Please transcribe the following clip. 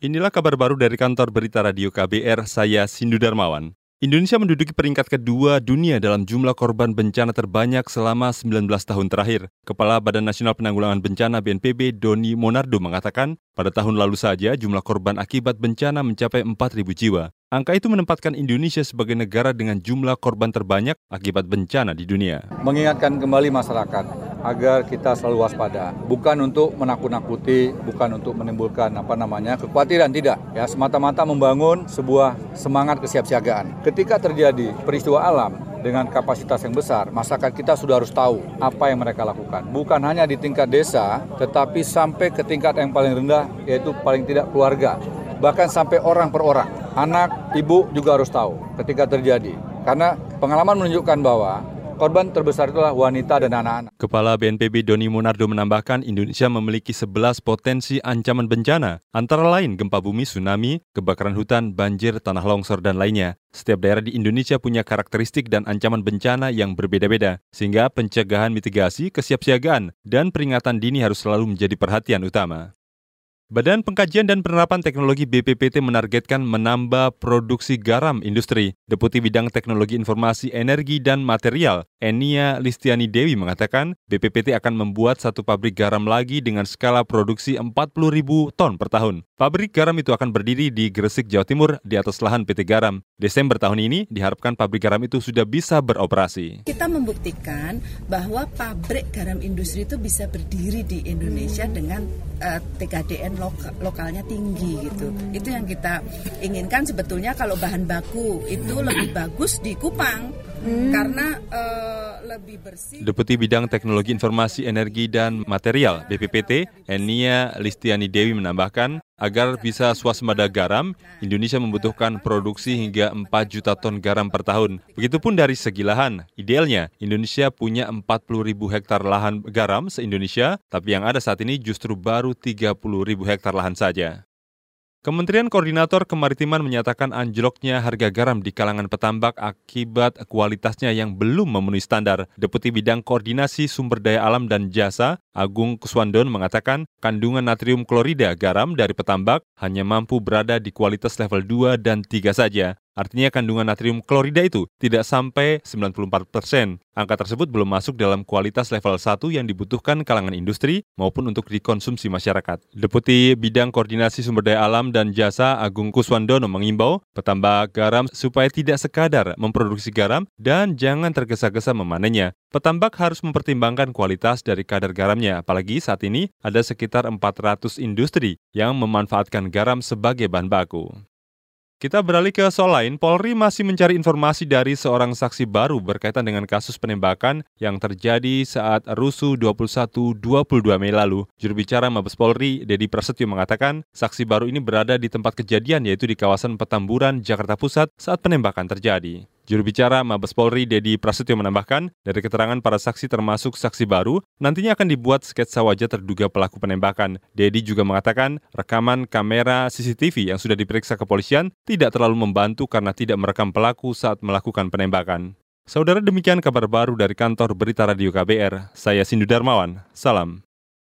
Inilah kabar baru dari kantor berita radio KBR, saya Sindu Darmawan. Indonesia menduduki peringkat kedua dunia dalam jumlah korban bencana terbanyak selama 19 tahun terakhir. Kepala Badan Nasional Penanggulangan Bencana BNPB Doni Monardo mengatakan, pada tahun lalu saja jumlah korban akibat bencana mencapai 4.000 jiwa. Angka itu menempatkan Indonesia sebagai negara dengan jumlah korban terbanyak akibat bencana di dunia. Mengingatkan kembali masyarakat agar kita selalu waspada. Bukan untuk menakut-nakuti, bukan untuk menimbulkan apa namanya kekhawatiran tidak. Ya semata-mata membangun sebuah semangat kesiapsiagaan. Ketika terjadi peristiwa alam, dengan kapasitas yang besar, masyarakat kita sudah harus tahu apa yang mereka lakukan. Bukan hanya di tingkat desa, tetapi sampai ke tingkat yang paling rendah, yaitu paling tidak keluarga. Bahkan sampai orang per orang. Anak, ibu juga harus tahu ketika terjadi. Karena pengalaman menunjukkan bahwa Korban terbesar itulah wanita dan anak-anak. Kepala BNPB Doni Monardo menambahkan Indonesia memiliki 11 potensi ancaman bencana, antara lain gempa bumi, tsunami, kebakaran hutan, banjir, tanah longsor, dan lainnya. Setiap daerah di Indonesia punya karakteristik dan ancaman bencana yang berbeda-beda, sehingga pencegahan mitigasi, kesiapsiagaan, dan peringatan dini harus selalu menjadi perhatian utama. Badan Pengkajian dan Penerapan Teknologi BPPT menargetkan menambah produksi garam industri. Deputi Bidang Teknologi Informasi Energi dan Material, Enia Listiani Dewi mengatakan BPPT akan membuat satu pabrik garam lagi dengan skala produksi 40 ribu ton per tahun. Pabrik garam itu akan berdiri di Gresik, Jawa Timur di atas lahan PT Garam. Desember tahun ini diharapkan pabrik garam itu sudah bisa beroperasi. Kita membuktikan bahwa pabrik garam industri itu bisa berdiri di Indonesia dengan uh, eh, TKDN loka, lokalnya tinggi gitu. Itu yang kita inginkan sebetulnya kalau bahan baku itu lebih bagus di Kupang hmm. karena uh, lebih bersih. Deputi Bidang Teknologi Informasi Energi dan Material BPPT Enia Listiani Dewi menambahkan agar bisa swasembada garam, Indonesia membutuhkan produksi hingga 4 juta ton garam per tahun. Begitupun dari segi lahan. Idealnya, Indonesia punya 40 ribu hektar lahan garam se-Indonesia, tapi yang ada saat ini justru baru 30 ribu hektar lahan saja. Kementerian Koordinator Kemaritiman menyatakan anjloknya harga garam di kalangan petambak akibat kualitasnya yang belum memenuhi standar. Deputi Bidang Koordinasi Sumber Daya Alam dan Jasa, Agung Kuswandon mengatakan kandungan natrium klorida garam dari petambak hanya mampu berada di kualitas level 2 dan 3 saja. Artinya kandungan natrium klorida itu tidak sampai 94 persen. Angka tersebut belum masuk dalam kualitas level 1 yang dibutuhkan kalangan industri maupun untuk dikonsumsi masyarakat. Deputi Bidang Koordinasi Sumber Daya Alam dan Jasa Agung Kuswandono mengimbau petambak garam supaya tidak sekadar memproduksi garam dan jangan tergesa-gesa memanennya. Petambak harus mempertimbangkan kualitas dari kadar garamnya, apalagi saat ini ada sekitar 400 industri yang memanfaatkan garam sebagai bahan baku. Kita beralih ke soal lain, Polri masih mencari informasi dari seorang saksi baru berkaitan dengan kasus penembakan yang terjadi saat rusuh 21-22 Mei lalu. Juru bicara Mabes Polri, Dedi Prasetyo mengatakan, saksi baru ini berada di tempat kejadian yaitu di kawasan Petamburan, Jakarta Pusat saat penembakan terjadi. Juru bicara Mabes Polri Dedi Prasetyo menambahkan, dari keterangan para saksi termasuk saksi baru, nantinya akan dibuat sketsa wajah terduga pelaku penembakan. Dedi juga mengatakan, rekaman kamera CCTV yang sudah diperiksa kepolisian tidak terlalu membantu karena tidak merekam pelaku saat melakukan penembakan. Saudara demikian kabar baru dari kantor Berita Radio KBR. Saya Sindu Darmawan. Salam.